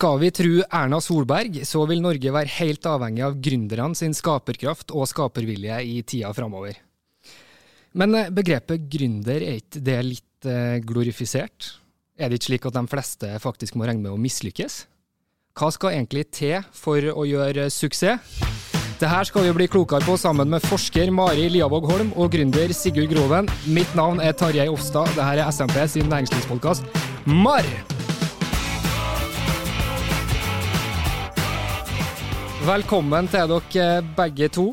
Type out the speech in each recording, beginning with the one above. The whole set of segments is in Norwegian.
Skal vi tro Erna Solberg, så vil Norge være helt avhengig av gründerne sin skaperkraft og skapervilje i tida framover. Men eh, begrepet gründer, er ikke det litt eh, glorifisert? Er det ikke slik at de fleste faktisk må regne med å mislykkes? Hva skal egentlig til for å gjøre suksess? Det her skal vi bli klokere på sammen med forsker Mari Liavåg Holm og gründer Sigurd Groven. Mitt navn er Tarjei Ofstad. Dette er SMP sin næringslivspodkast. MAR! Velkommen til dere begge to.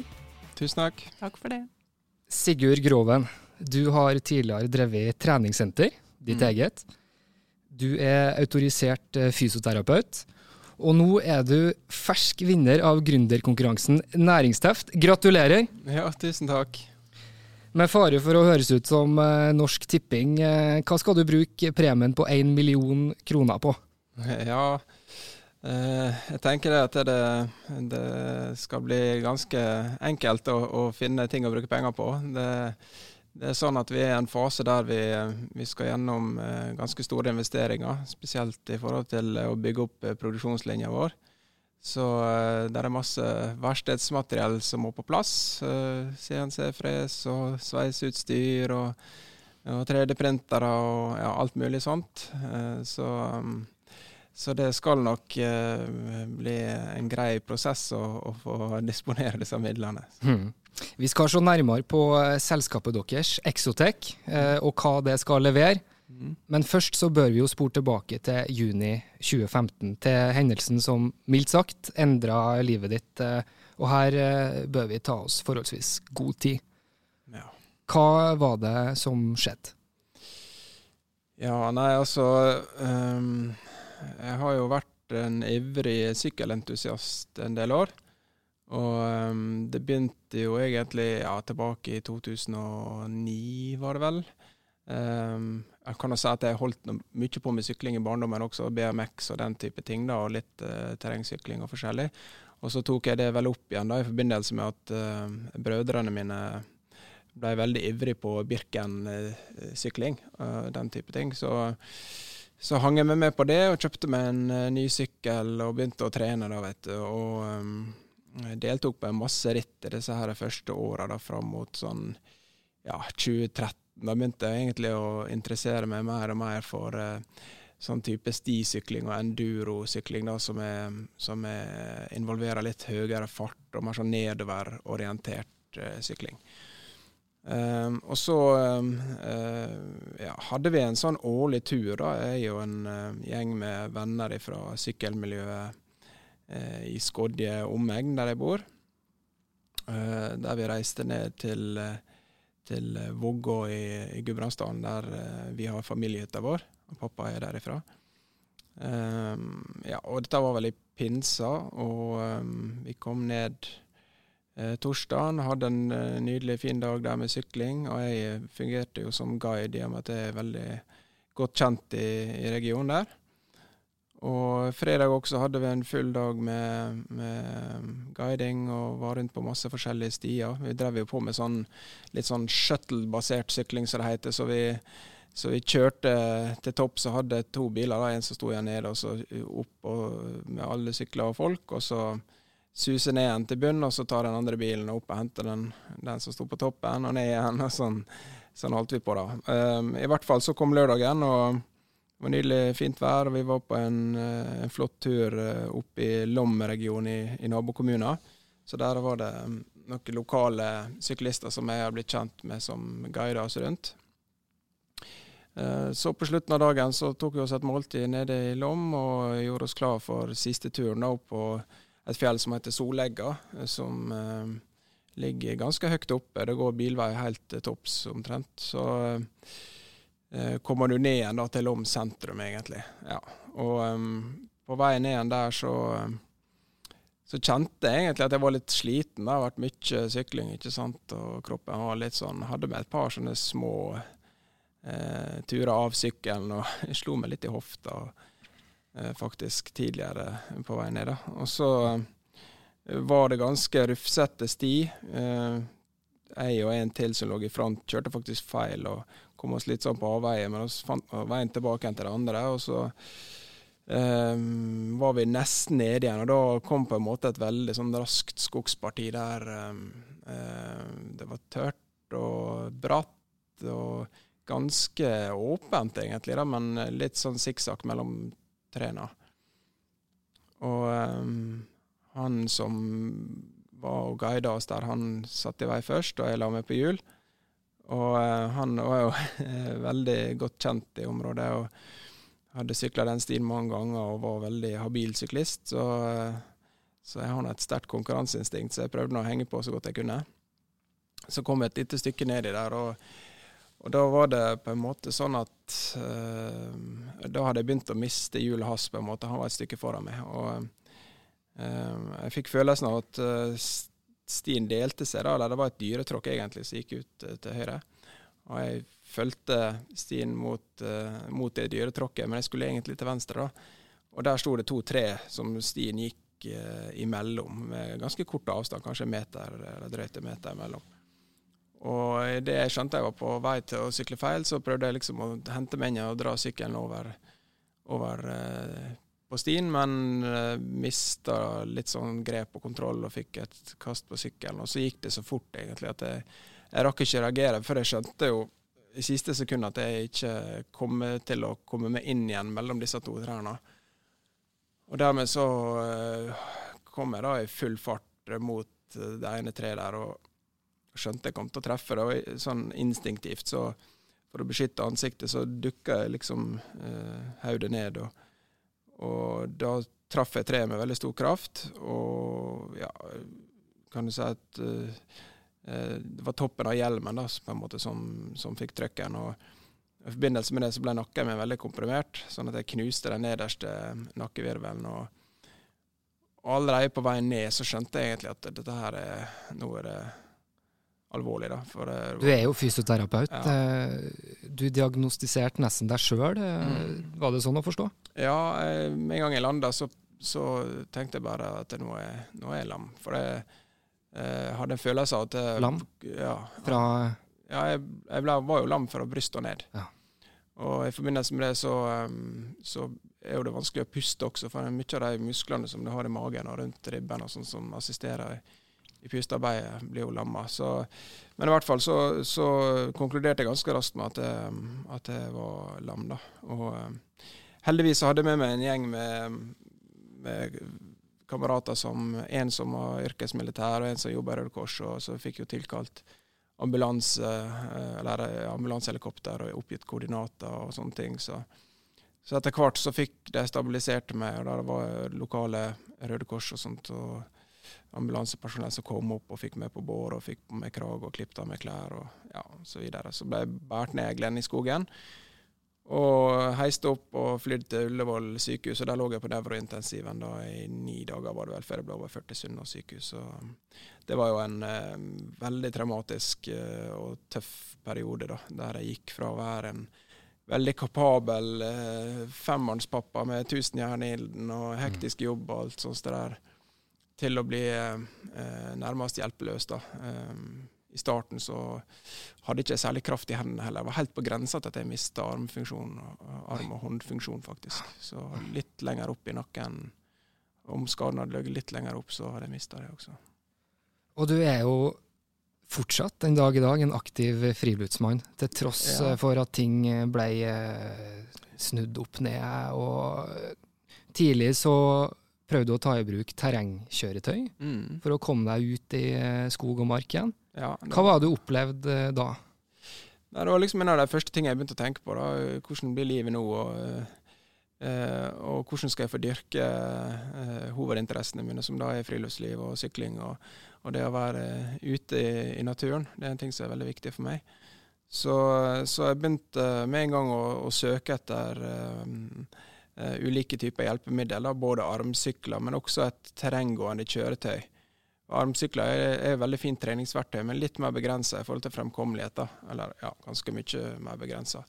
Tusen takk. Takk for det. Sigurd Groven, du har tidligere drevet treningssenter, ditt eget. Du er autorisert eh, fysioterapeut. Og nå er du fersk vinner av gründerkonkurransen Næringsteft. Gratulerer! Ja, tusen takk. Med fare for å høres ut som eh, Norsk Tipping, eh, hva skal du bruke premien på én million kroner på? Ja, jeg tenker at det, det skal bli ganske enkelt å, å finne ting å bruke penger på. Det, det er sånn at vi er i en fase der vi, vi skal gjennom eh, ganske store investeringer, spesielt i forhold til å bygge opp eh, produksjonslinja vår. Så eh, det er masse verkstedsmateriell som må på plass. Eh, CNC-fres og sveiseutstyr og, og 3D-printere og ja, alt mulig sånt. Eh, så, um, så det skal nok eh, bli en grei prosess å, å få disponere disse midlene. Mm. Vi skal se nærmere på eh, selskapet deres, Exotech, eh, og hva det skal levere. Men først så bør vi jo spore tilbake til juni 2015, til hendelsen som mildt sagt endra livet ditt. eh, Og her eh, bør vi ta oss forholdsvis god tid. Ja. Hva var det som skjedde? Ja, nei, altså ehm, Jeg har jo vært en ivrig sykkelentusiast en del år. Og ehm, det begynte jo egentlig ja, tilbake i 2009, var det vel. Ehm, jeg kan jo si at jeg holdt mye på med sykling i barndommen også, BMX og den type ting, da, og litt eh, terrengsykling og forskjellig. Og så tok jeg det vel opp igjen da, i forbindelse med at eh, brødrene mine ble veldig ivrig på Birken-sykling, og den type ting. Så, så hang jeg meg med på det, og kjøpte meg en eh, ny sykkel og begynte å trene, da, vet du. Og um, deltok på en masse ritt i disse her første åra, fram mot sånn ja, 2013. Da begynte jeg egentlig å interessere meg mer og mer for uh, sånn type stisykling og endurosykling, da, som, er, som er, involverer litt høyere fart og mer sånn nedoverorientert uh, sykling. Um, og så um, uh, ja, hadde vi en sånn årlig tur. da, Jeg og en uh, gjeng med venner fra sykkelmiljøet uh, i Skodje omegn, der jeg bor. Der vi reiste ned til, til Vågå i, i Gudbrandsdalen, der vi har familiehytta vår. og Pappa er derifra. Um, ja, og dette var vel i pinsa, og vi kom ned torsdagen. Hadde en eh, nydelig, fin dag der med sykling. Og jeg eh, fungerte jo som guide i og med at jeg er veldig godt kjent i, i regionen der. Og fredag også hadde vi en full dag med, med guiding og var rundt på masse forskjellige stier. Vi drev jo på med sånn litt sånn shuttle-basert sykling, som det heter. Så vi, så vi kjørte til topp, så hadde to biler. Da. En som sto igjen nede, og så opp og, med alle sykler og folk. Og så suse ned igjen til bunnen, og så tar den andre bilen opp og henter den, den som sto på toppen, og ned igjen. og sånn, sånn holdt vi på, da. Um, I hvert fall så kom lørdagen. og det var nydelig fint vær, og vi var på en, eh, en flott tur eh, opp i Lom-regionen i, i nabokommunen. Så der var det mm, noen lokale syklister som jeg har blitt kjent med, som guider oss rundt. Eh, så på slutten av dagen så tok vi oss et måltid nede i Lom og gjorde oss klar for siste turen opp på et fjell som heter Solegga, som eh, ligger ganske høyt oppe. Det går bilvei helt til topps omtrent. Så Eh, kommer du ned igjen da, til Lom sentrum, egentlig. Ja. Og um, på vei ned igjen der så, så kjente jeg egentlig at jeg var litt sliten. Det har vært mye sykling, ikke sant. Og kroppen var litt sånn Hadde med et par sånne små eh, turer av sykkelen, og jeg slo meg litt i hofta eh, faktisk tidligere på vei ned. Og så eh, var det ganske rufsete sti. Eh, jeg og en til som lå i front, kjørte faktisk feil og kom oss litt sånn på avveie, men vi fant veien tilbake til det andre. Og så um, var vi nesten nede igjen, og da kom på en måte et veldig sånn raskt skogsparti der um, um, det var tørt og bratt og ganske åpent, egentlig, da, men litt sånn sikksakk mellom trærne. Og han som var og guida oss der, han satt i vei først, og jeg la meg på hjul. Og uh, han var jo veldig godt kjent i området og hadde sykla den stien mange ganger og var veldig habil syklist. Så, uh, så jeg har et sterkt konkurranseinstinkt, så jeg prøvde å henge på så godt jeg kunne. Så kom vi et lite stykke nedi der, og, og, da var det på en måte sånn at uh, Da hadde jeg begynt å miste hjulet hans, på en måte. Han var et stykke foran meg. og jeg fikk følelsen av at stien delte seg, da, eller det var et dyretråkk egentlig som gikk ut uh, til høyre. Og jeg fulgte stien mot, uh, mot, det dyretråkket, men jeg skulle egentlig til venstre. da. Og der sto det to tre som stien gikk uh, imellom, med ganske kort avstand, kanskje en meter eller drøyt en meter imellom. Og idet jeg skjønte jeg var på vei til å sykle feil, så prøvde jeg liksom å hente meg inn og dra sykkelen over, over eh, på stien, men eh, mista litt sånn grep og kontroll og fikk et kast på sykkelen. Og så gikk det så fort egentlig at jeg, jeg rakk ikke reagere, for jeg skjønte jo i siste sekund at jeg ikke kom til å komme meg inn igjen mellom disse to trærne. Og dermed så eh, kom jeg da i full fart mot det ene treet der og skjønte jeg kom til å treffe det. Og sånn instinktivt så for å beskytte ansiktet så dukka jeg liksom eh, hodet ned. og og da traff jeg treet med veldig stor kraft, og ja, kan du si at eh, det var toppen av hjelmen da, på en måte som, som fikk trøkken. og I forbindelse med det så ble nakken min veldig komprimert, sånn at jeg knuste den nederste nakkevirvelen. og, allerede på vei ned så skjønte jeg egentlig at dette her er, nå er det alvorlig. Da, du er jo fysioterapeut. Ja. Eh, du diagnostiserte nesten deg sjøl. Eh, mm. Var det sånn å forstå? Ja, med en gang jeg landa, så, så, tenkte jeg bare at nå er, nå er jeg lam. For jeg, jeg hadde en følelse av at jeg, Lam? Ja. Fra Ja, jeg, jeg ble, var jo lam fra brystet og ned. Ja. Og i forbindelse med det så, så, er jo det vanskelig å puste også, for mye av de musklene som du har i magen og rundt ribben og sånn som assisterer i pustearbeidet, blir jo lamma. Så, men i hvert fall så, så, konkluderte jeg ganske raskt med at jeg, at jeg var lam. da. Og eh, heldigvis hadde jeg med meg en gjeng med, med kamerater som en som var yrkesmilitær, og en som jobba i Røde Kors, og så fikk jo tilkalt ambulanse, eh, eller eh, ambulansehelikopter og oppgitt koordinater og sånne ting. Så, så etter hvert så fikk de stabilisert meg, og det var lokale Røde Kors og sånt. og ambulansepersonell som kom opp og fikk meg på bår og fikk på meg krage og klippet av meg klær og ja, så videre. Så ble jeg båret ned Glenningskogen. og heiste opp og flydd til Ullevål sykehus. og Der lå jeg på nevrointensiven da i ni dager var det vel, før jeg ble over 40 Sunnaas sykehus. Så det var jo en eh, veldig traumatisk eh, og tøff periode, da, der jeg gikk fra å være en veldig kapabel eh, femmannspappa med tusen jern i ilden og hektisk jobb og alt sånt der, til å bli eh, nærmest hjelpeløs. da. Eh, I starten så hadde jeg ikke særlig kraft i hendene heller. Jeg var helt på grensa til at jeg mista armfunksjon, arm- og håndfunksjon, faktisk. Så litt lenger opp i nakken. Om skaden hadde ligget litt lenger opp, så hadde jeg mista det også. Og du er jo fortsatt en dag i dag en aktiv friluftsmann, til tross ja. Eh, for at ting ble eh, snudd opp ned. Og tidlig så prøvde å ta i bruk terrengkjøretøy mm. for å komme deg ut i eh, skog og mark igjen. Ja, Hva var det du opplevde da? Det var liksom en av de første tingene jeg begynte å tenke på. da, Hvordan blir livet nå? og Uh, og hvordan skal jeg få dyrke uh, hovedinteressene mine, som da er friluftsliv og sykling. Og, og det å være ute i, i, naturen. Det er en ting som er veldig viktig for meg. Så, så jeg begynte med en gang å, å søke etter uh, ulike typer hjelpemidler. Både armsykler, men også et terrenggående kjøretøy. Armsykler er, er veldig fint treningsverktøy, men litt mer begrensa i forhold til fremkommelighet. Da. Eller ja, ganske mye mer begrensa.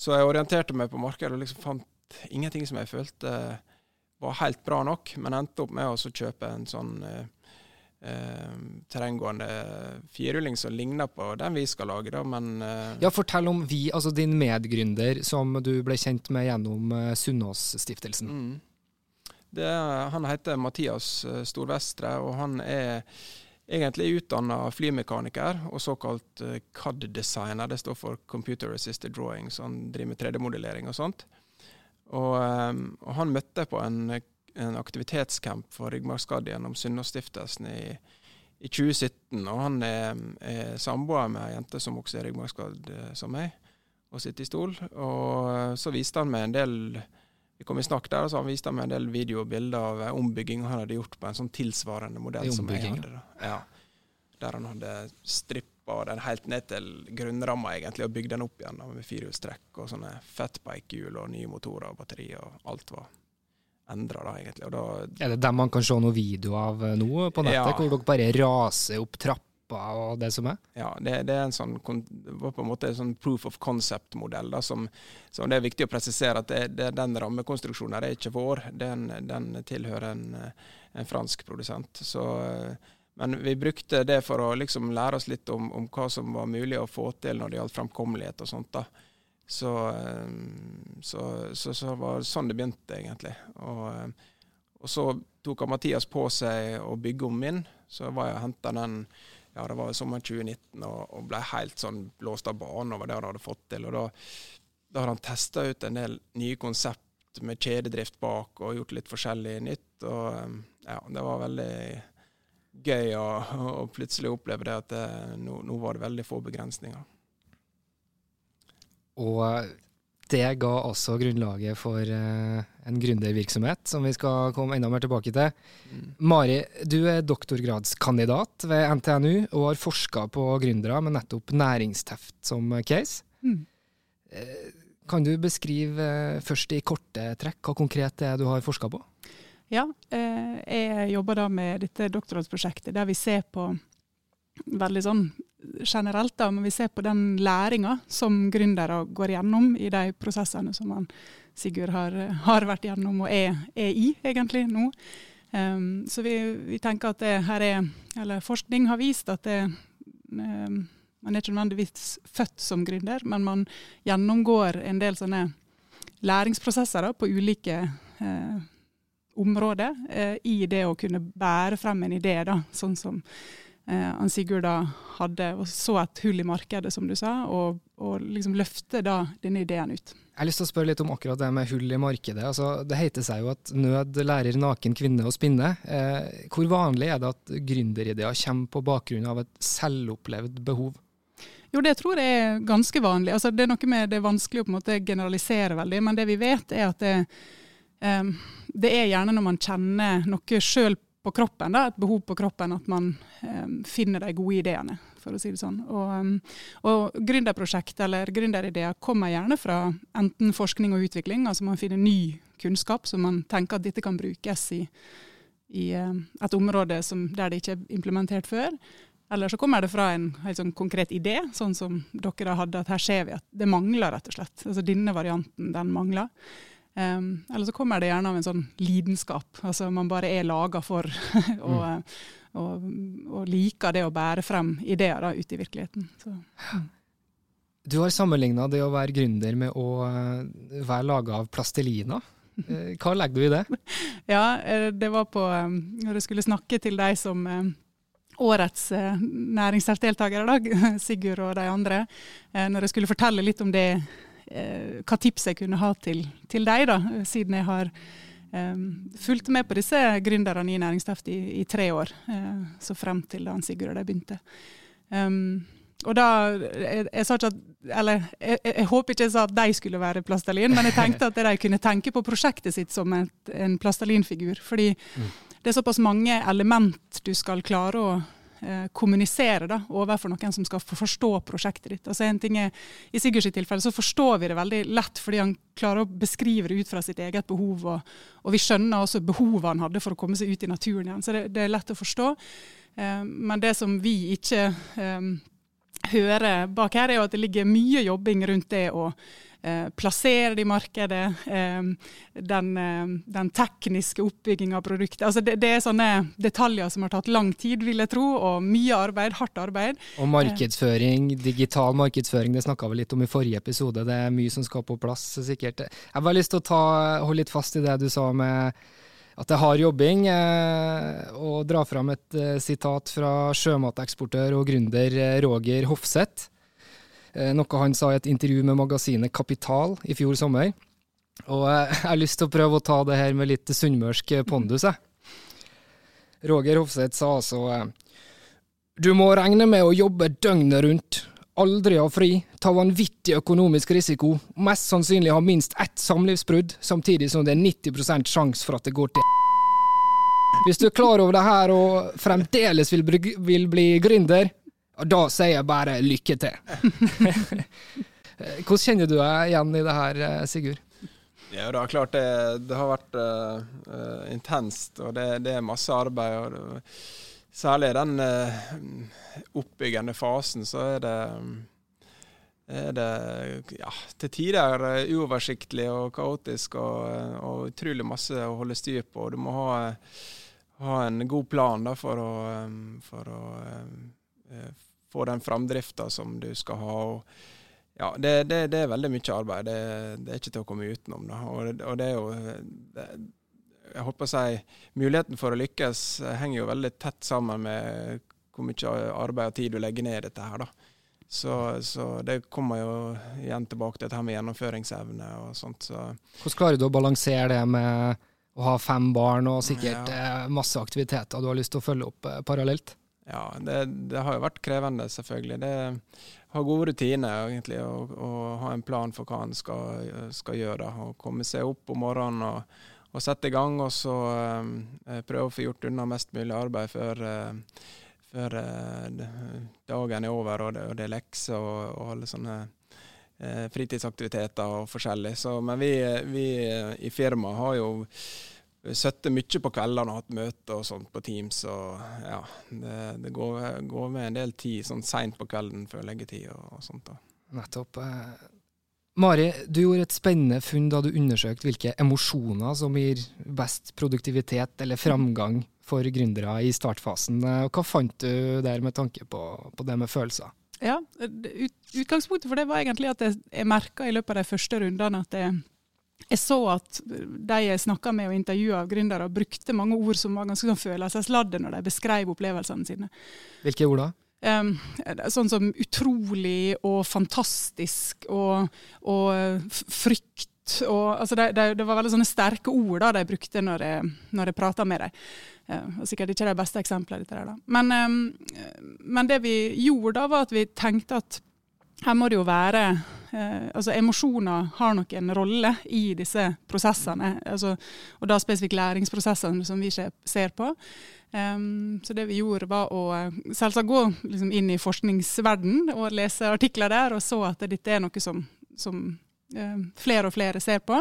Så jeg orienterte meg på markedet og liksom fant ingenting som jeg følte var helt bra nok, men endte opp med å kjøpe en sånn eh, eh, terrenggående firhjuling som ligner på den vi skal lage, da, men eh, Ja, fortell om vi, altså din medgründer som du ble kjent med gjennom eh, Sunnaas-stiftelsen. Mm. han heter Mathias eh, Storvestre, og han er egentlig utdanna flymekaniker og såkalt eh, CAD-designer. Det står for Computer Assisted Drawing, så han driver med 3D-modellering og sånt. Og, ehm, og, han møtte på en, en aktivitetscamp for ryggmargskadde gjennom Sunnaas-stiftelsen i, i, 2017. Og han er, er samboer med ei jente som også er ryggmargskadd eh, som meg, og sitter i stol. Og eh, så viste han meg en del vi kom i snakk der, og så han viste meg en del video og bilder av ombygging han hadde gjort på en sånn tilsvarende modell som jeg hadde. Ja. Der han hadde strippa den helt ned til grunnramma, egentlig, og bygde den opp igjen da, med firehjulstrekk og sånne fatbike-hjul og nye motorer og batterier og alt var endra da, egentlig. Da, er det dem man kan se noen video av eh, nå på nettet, ja. hvor dere bare raser opp trappa og det som er? Ja, det, det er en sånn, var på en måte en sånn proof of concept-modell. som, som, Det er viktig å presisere at det, det, den rammekonstruksjonen er ikke vår, den, den tilhører en, en fransk produsent. Så men vi brukte det for å liksom lære oss litt om, om, hva som var mulig å få til når det gjaldt fremkommelighet og sånt. da. Så, eh, så, så, så var det sånn det begynte, egentlig. Og, eh, og så tok Mathias på seg å bygge om min. Så var jeg og henta den ja, det var sommeren 2019 og, og ble helt sånn blåst av banen over det han hadde fått til. Og da, da har han testa ut en del nye konsept med kjededrift bak og gjort litt forskjellig nytt. Og eh, ja, det var veldig gøy å, å plutselig oppleve det at det, nå, nå, var det veldig få begrensninger. Og det ga også grunnlaget for uh, en gründervirksomhet, som vi skal komme enda mer tilbake til. Mm. Mari, du er doktorgradskandidat ved NTNU og har forska på gründere med nettopp næringsteft som case. Mm. Uh, kan du beskrive først i korte trekk hva konkret det er du har forska på? Ja, eh, jeg jobber da med dette doktorgradsprosjektet der vi ser på veldig sånn generelt, da, men vi ser på den læringa som gründere går gjennom i de prosessene som han, Sigurd har, har, vært gjennom og er, er i egentlig nå. Um, så vi, vi, tenker at det her er, eller forskning har vist at det, um, man er ikke nødvendigvis født som gründer, men man gjennomgår en del sånne læringsprosesser da, på ulike eh, områder eh, i det å kunne bære frem en idé, da, sånn som eh, Sigurd da hadde, og så et hull i markedet, som du sa, og, og liksom løfte da denne ideen ut. Jeg har lyst til å spørre litt om akkurat det med hull i markedet. Altså, det heter seg jo at nød lærer naken kvinne å spinne. Eh, hvor vanlig er det at gründerideer kommer på bakgrunn av et selvopplevd behov? Jo, det tror jeg er ganske vanlig. Altså, det er noe med det er vanskelig å på en måte generalisere veldig, men det vi vet er at det, um, det er gjerne når man kjenner noe sjøl på kroppen, da, et behov på kroppen, at man um, finner de gode ideene, for å si det sånn. Og, um, og gründerprosjekt eller gründerideer kommer gjerne fra enten forskning og utvikling, altså man finner ny kunnskap som man tenker at dette kan brukes i, i um, et område som, der det ikke er implementert før. Eller så kommer det fra en helt sånn konkret idé, sånn som dere hadde, at her ser vi at det mangler, rett og slett. Altså denne varianten, den mangler. Um, eller så kommer det gjerne av en sånn lidenskap. Altså man bare er laga for og, mm. og, og, liker det å bære frem ideer da, ute i virkeligheten. Så, mm. Du har sammenligna det å være gründer med å eh, være laga av plastelina. Eh, hva legger du i det? ja, eh, det var på Når jeg skulle snakke til de som årets næringslivsdeltakere, Sigurd og de andre, når jeg skulle fortelle litt om det hva tips jeg kunne ha til, til deg, da, siden jeg har um, fulgt med på disse gründerne i Næringsteft i, i, tre år, uh, så frem til da Sigurd og de begynte. Um, og da, jeg, jeg, sa ikke at, eller jeg, jeg, håper ikke jeg sa at de skulle være plastelin, men jeg tenkte at de kunne tenke på prosjektet sitt som et, en plastelinfigur. Fordi mm. det er såpass mange element du skal klare å eh, kommunisere da, overfor noen som skal forstå prosjektet ditt. Altså en ting er, I Sigurds tilfelle så forstår vi det veldig lett, fordi han klarer å beskrive det ut fra sitt eget behov. Og, og vi skjønner også behovet han hadde for å komme seg ut i naturen igjen. Så det, det er lett å forstå. Eh, men det som vi ikke eh, hører bak her, er jo at det ligger mye jobbing rundt det å Eh, plassere det i markedet, eh, den, eh, den, tekniske oppbyggingen av produktet. Altså det, det, er sånne detaljer som har tatt lang tid, vil jeg tro, og mye arbeid, hardt arbeid. Og markedsføring, digital markedsføring, det snakka vi litt om i forrige episode. Det er mye som skal på plass, sikkert. Jeg har bare lyst til å ta, holde litt fast i det du sa med at det er hard jobbing, og dra fram et sitat fra sjømateksportør og gründer Roger Hofseth. Eh, noe han sa i et intervju med magasinet Kapital i fjor sommer. Og jeg har lyst til å prøve å ta det her med litt sunnmørsk pondus. Jeg. Roger Hofseth sa altså eh, Du må regne med å jobbe døgnet rundt. Aldri ha fri, ta vanvittig økonomisk risiko, mest sannsynlig ha minst ett samlivsbrudd, samtidig som det er 90% sjanse for at det går til Hvis du er klar over det her og fremdeles vil bli, vil bli gründer, da sier jeg bare lykke til. Hvordan kjenner du deg igjen i det her, eh, Sigurd? Ja, det er klart det, det har vært uh, intenst, og det, det, er masse arbeid. og det, Særlig i den uh, oppbyggende fasen så er det, er det ja, til tider uoversiktlig og kaotisk og, og, utrolig masse å holde styr på. Du må ha, ha en god plan da, for å, for å få den framdrifta som du skal ha. Og, ja, det, det, det, er veldig mye arbeid. Det, det, er ikke til å komme utenom. Og, og det er jo jeg håper å si, Muligheten for å lykkes henger jo veldig tett sammen med hvor mye arbeid og tid du legger ned i dette. her da. Så, så, det kommer jo igjen tilbake til dette med gjennomføringsevne og sånt. Så. Hvordan klarer du å balansere det med å ha fem barn og sikkert ja. Eh, masse aktiviteter du har lyst til å følge opp eh, parallelt? Ja, det, det, har jo vært krevende, selvfølgelig. Det har gode rutiner egentlig, å ha en plan for hva en skal, skal gjøre. Og komme seg opp om morgenen og, og sette i gang, og så eh, prøve å få gjort unna mest mulig arbeid før, eh, før uh, dagen er over og det, og det er lekser og, og alle sånne uh, fritidsaktiviteter og forskjellig. Så, men vi, vi i firmaet har jo sittet mye på kveldene og hatt møter og sånt på Teams. og ja, Det, det går, går, med en del tid sånn seint på kvelden før leggetid og, og sånt. da. Nettopp. Mari, du gjorde et spennende funn da du undersøkte hvilke emosjoner som gir best produktivitet eller framgang for gründere i startfasen. Eh, hva fant du der med tanke på, på det med følelser? Ja, Utgangspunktet for det var egentlig at jeg, jeg merka i løpet av de første rundene at jeg, jeg så at de jeg snakka med og intervjua av gründere, brukte mange ord som var ganske sånn følelsesladde når de beskrev opplevelsene sine. Hvilke ord da? Um, sånn som utrolig og fantastisk og, og frykt. Og, altså det, det, det, var veldig sånne sterke ord da de brukte når jeg, når jeg prata med dem. Uh, sikkert ikke de beste eksemplene. Men, men det vi gjorde da, var at vi tenkte at her må det jo være eh, altså Emosjoner har nok en rolle i disse prosessene, altså, og da spesifikt læringsprosessene som vi ser på. Um, så det vi gjorde, var å eh, selvsagt gå liksom, inn i forskningsverden og lese artikler der, og så at dette er noe som, som eh, flere og flere ser på.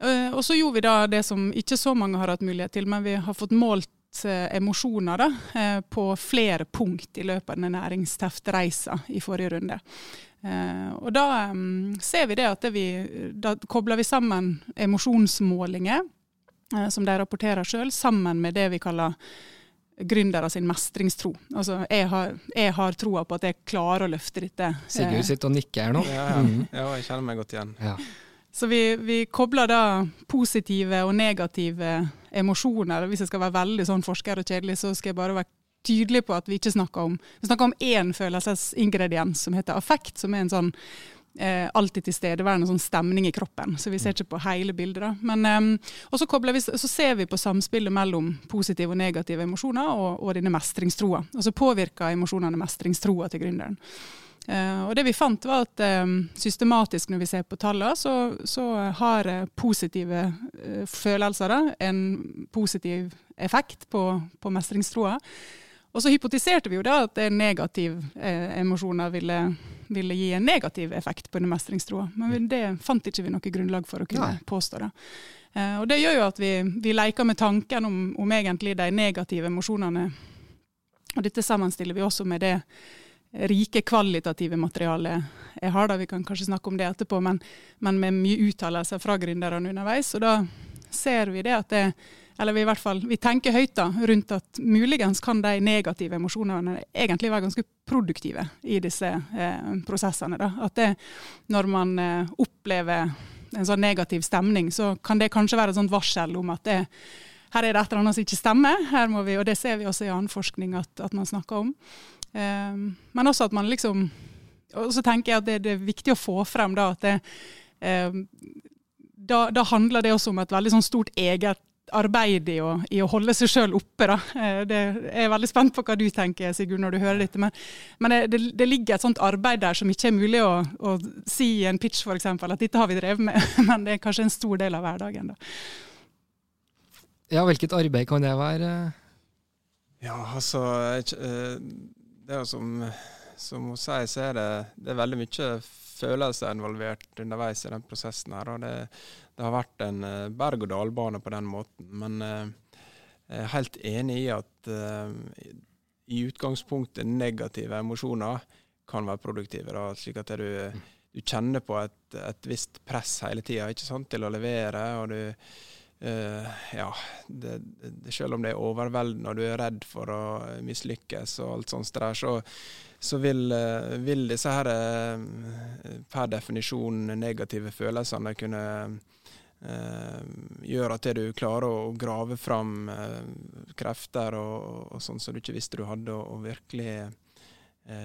Uh, og så gjorde vi da det som ikke så mange har hatt mulighet til, men vi har fått målt møtt eh, emosjoner da, eh, på flere punkt i løpet av denne næringsteftreisa i forrige runde. Eh, og da um, ser vi det at det vi, da kobler vi sammen emosjonsmålinger, eh, som de rapporterer sjøl, sammen med det vi kaller gründere sin mestringstro. Altså, jeg har, jeg har troa på at jeg klarer å løfte dette. Sigurd sitter og nikker her nå. Ja, ja. Mm. ja, jeg kjenner meg godt igjen. Ja. Så vi, vi kobler da positive og negative emosjoner. Hvis jeg skal være veldig sånn forsker og kjedelig, så skal jeg bare være tydelig på at vi ikke snakker om Vi snakker om én følelsesingrediens som heter affekt, som er en sånn eh, alltid tilstedeværende sånn stemning i kroppen. Så vi ser ikke på hele bildet. da. Men, eh, og så, ser vi på samspillet mellom positive og negative emosjoner og, og denne mestringstroa. Og så påvirker emosjonene mestringstroa til gründeren. Uh, og det vi fant var at um, Systematisk når vi ser på tallene, så, så har uh, positive følelser da, en positiv effekt på, på mestringstroa. Og så hypotiserte vi jo da at negative emosjoner ville, ville, gi en negativ effekt på den mestringstroa. Men det fant ikke vi noe grunnlag for å kunne Nei. påstå. det. og det gjør jo at vi, vi leker med tanken om, om egentlig de negative emosjonene. Og dette sammenstiller vi også med det rike kvalitative materialet jeg har. da, Vi kan kanskje snakke om det etterpå, men, men med mye uttalelser fra gründerne underveis. Og da ser vi det at det eller vi i hvert fall vi tenker høyt da, rundt at muligens kan de negative emosjonene egentlig være ganske produktive i disse eh, prosessene. Da. At det, når man eh, opplever en sånn negativ stemning, så kan det kanskje være et sånt varsel om at det, her er det et eller annet som ikke stemmer. Her må vi, og det ser vi også i annen forskning at, at man snakker om. Um, men også at man liksom Og så tenker jeg at det, det er viktig å få frem da at det, um, da, da, handler det også om et veldig sånn stort eget arbeid i å, i å holde seg sjøl oppe. Da. Eh, det, jeg er veldig spent på hva du tenker, Sigurd, når du hører dette. Men, men det, det, ligger et sånt arbeid der som ikke er mulig å, å si i en pitch, f.eks. At dette har vi drevet med. Men det er kanskje en stor del av hverdagen. Da. Ja, hvilket arbeid kan det være? Ja, altså eh, det er jo som, som hun sier, så er det, det er veldig mye følelser involvert underveis i den prosessen. her, og Det, det har vært en uh, berg-og-dal-bane på den måten. Men uh, jeg er helt enig i at uh, i utgangspunktet negative emosjoner kan være produktive. Da, slik at du, du kjenner på et, et, visst press hele tida til å levere. og du ja, det, selv om det er overveldende og du er redd for å mislykkes og alt sånt der, så, så vil, uh, vil, disse her uh, per definisjon negative følelsene kunne gjøre at du klarer å grave fram krefter og, og sånn som du ikke visste du hadde, og, og virkelig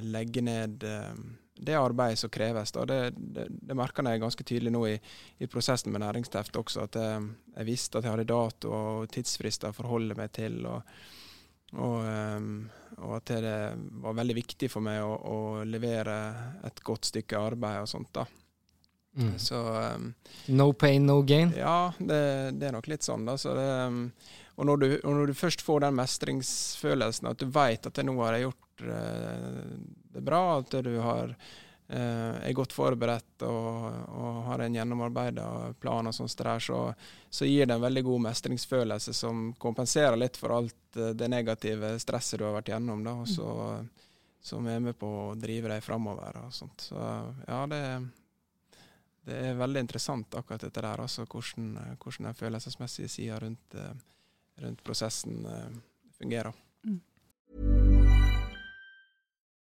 legge ned det arbeidet som kreves. Da. Det, det, det merker jeg ganske tydelig nå i, i prosessen med næringsteft også, at jeg, jeg, visste at jeg hadde dato og tidsfrister å forholde meg til. og, og, um, og at det var veldig viktig for meg å, å, levere et godt stykke arbeid og sånt. da. Mm. Så, um, no pain, no gain? Ja, det, det er nok litt sånn. da. Så det, um, og, når du, og når du først får den mestringsfølelsen, at du vet at nå har jeg gjort det er bra at du har, eh, er godt forberedt og, og har en gjennomarbeida plan, og der, så, så, gir det en veldig god mestringsfølelse som kompenserer litt for alt eh, det negative stresset du har vært gjennom. Da, og så, som er med på å drive deg framover. Og sånt. Så ja, det, det, er veldig interessant akkurat dette der, altså hvordan, hvordan den følelsesmessige sida rundt, rundt, prosessen fungerer.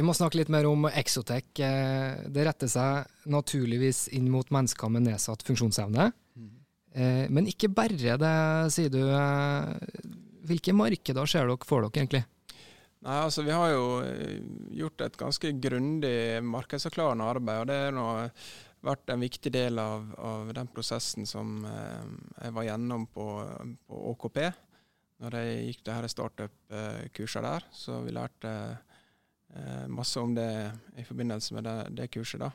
Vi må snakke litt mer om Exotec. Eh, Det retter seg naturligvis inn mot mennesker med nedsatt funksjonsevne. Eh, Men ikke bare det, sier du. Eh, Hvilke markeder ser dere for dere egentlig? Nei, altså Vi har jo gjort et ganske grundig markedsavklarende arbeid. og Det har vært en viktig del av, av den prosessen som jeg var gjennom på, på ÅKP. Når jeg gikk det her startup-kurset der, så vi lærte masse om det i forbindelse med det, det kurset. da.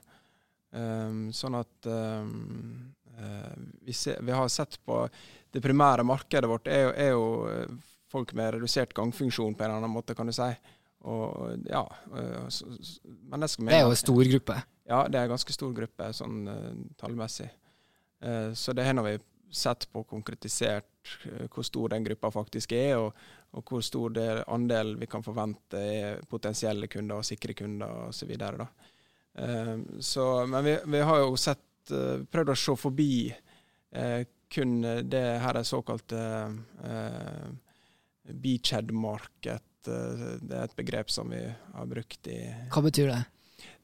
Um, sånn at um, uh, vi, ser, vi har sett på Det primære markedet vårt er jo, er jo eh, folk med redusert gangfunksjon på en eller annen måte, kan du si. Og ja, uh, så, mennesker med Det er jo en stor gruppe. Ja, det er en ganske stor gruppe sånn uh, tallmessig. Eh, så det har vi sett på konkretisert eh, hvor stor den gruppa faktisk er, og, og hvor stor del, andel vi kan forvente er potensielle kunder og sikre kunder osv. Så eh, så, men vi, vi har jo sett, eh, prøvd å se forbi eh, kun det her er såkalte eh, beachhead-market. Eh, det er et begrep som vi har brukt i Hva betyr det?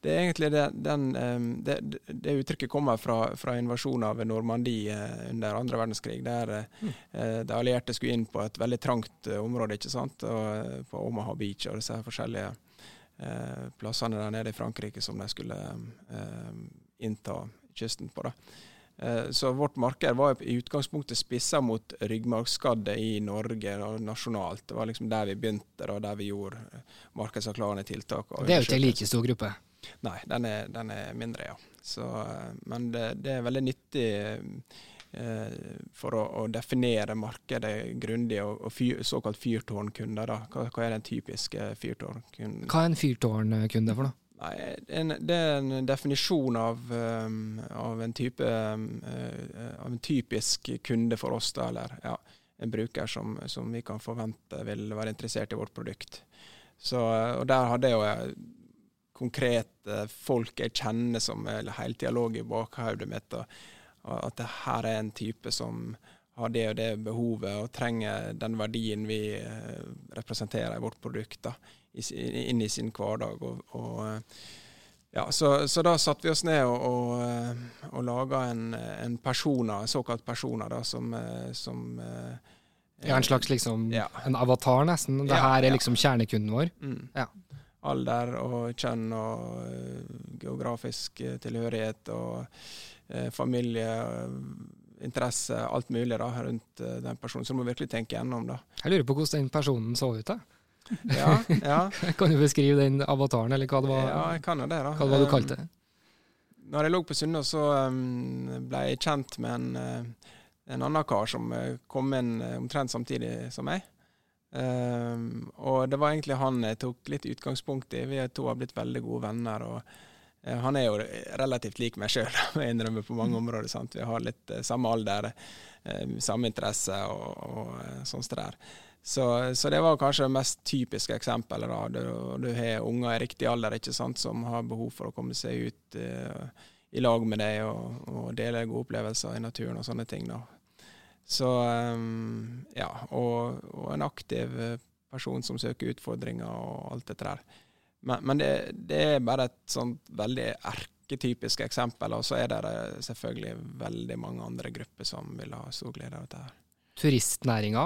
Det er egentlig det, den, eh, det, det uttrykket kommer fra, fra invasjonen av Normandie eh, under andre verdenskrig. Der mm. de allierte skulle inn på et veldig trangt område, ikke sant? Og, på Omaha Beach og disse forskjellige eh, plassene der nede i Frankrike som de skulle eh, innta kysten på. da. Eh, Så vårt marked var i utgangspunktet spissa mot ryggmargskadde i Norge og nasjonalt. Det var liksom der vi begynte, og der vi gjorde markedsavklarende tiltak. Det er jo en like stor gruppe. Nei, den er, den er mindre, ja. Så, eh, men det, det er veldig nyttig eh, for å, å definere markedet grundig, og, og fyr, såkalt fyrtårnkunder. Hva, hva er den typiske fyrtårnkunden? Hva er en fyrtårnkunde for noe? Nei, det er en definisjon av, um, av, en type, um, uh, av en typisk kunde for oss, da, eller ja, en bruker som, som vi kan forvente vil være interessert i vårt produkt. Så, eh, og Der hadde jeg jo eh, konkrete folk jeg kjenner som hele tida lå i bakhodet mitt. Og, og at det her er en type som har det og det behovet og trenger den verdien vi eh, representerer i vårt produkt, da, inn i sin hverdag. Og, og, eh, ja, så, så da satte vi oss ned og, og, eh, og laga en, en persona, en såkalt persona, da, som, som Ja, en slags liksom Ja. en avatar, nesten. Det Ja, her er liksom kjernekunden vår. Mm. Ja. Alder og kjønn og eh, geografisk eh, tilhørighet og eh, familie, interesse, alt mulig da, rundt den personen. Så du må virkelig tenke gjennom det. Jeg lurer på hvordan den personen så ut. da. Ja, ja, Kan du beskrive den avataren, eller hva det var, ja, jeg kan jo det, da. hva det var du kalte det? Når jeg lå på Sunnaas, så ble jeg kjent med en, en annen kar som kom inn omtrent samtidig som meg. Um, og det var egentlig han jeg tok litt utgangspunkt i. Vi to har blitt veldig gode venner. og uh, Han er jo relativt lik meg sjøl, jeg innrømmer på mange områder. Sant? Vi har litt uh, samme alder, eh, samme interesse og, og sånn som der. Så, så det var kanskje det mest typiske eksempelet. da. Du, du har unger i riktig alder ikke sant, som har behov for å komme seg ut i lag med deg og, og dele gode opplevelser i naturen og sånne ting. da. Så ehm, ja, og, og en aktiv eh, person som søker utfordringer og alt dette der. Men, men det, det er bare et sånt veldig erketypisk eksempel, og så er det eh, selvfølgelig veldig mange andre grupper som vil ha stor glede av dette her. Turistnæringa,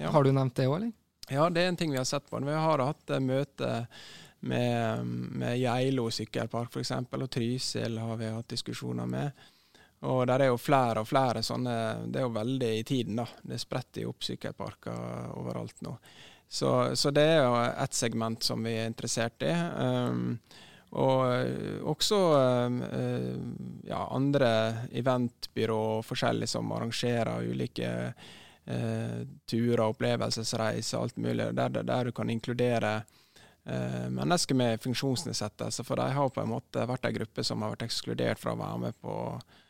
Ja. har du nevnt det òg, eller? Ja, det er en ting vi har sett på. Vi har hatt eh, møte med, med Geilo sykkelpark f.eks., og Trysil har vi hatt diskusjoner med. Og der er jo flere og flere sånne Det er jo veldig i tiden, da. Det spretter jo opp sykkelparker overalt nå. Så, så det er jo ett segment som vi er interessert i. Um, Og også ja, andre eventbyrå forskjellige som arrangerer ulike uh, turer, opplevelsesreiser, alt mulig, der, der, du kan inkludere uh, mennesker med funksjonsnedsettelse. For de har på en måte vært en gruppe som har vært ekskludert fra å være med på eh,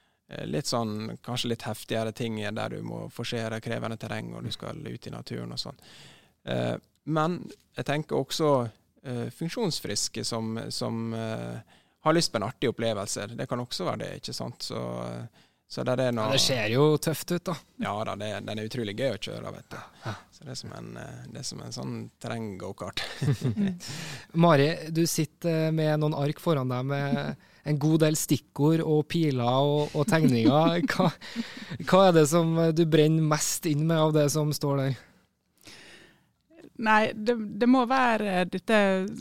litt sånn, kanskje litt heftigere ting der du må forsere krevende terreng og du skal ut i naturen og sånn. Eh, men jeg tenker også eh, funksjonsfriske som, som eh, har lyst på en artig opplevelse. Det kan også være det, ikke sant. Så så det, noe, ja, det ser jo tøft ut, da. Ja da, det, den er utrolig gøy å kjøre, vet du. Så det er som en, eh, det er som en sånn terrenggokart. Mari, du sitter med noen ark foran deg med en god del stikkord og piler og, og tegninger. Hva, hva, er det som du brenner mest inn med av det som står der? Nei, det, det, må være dette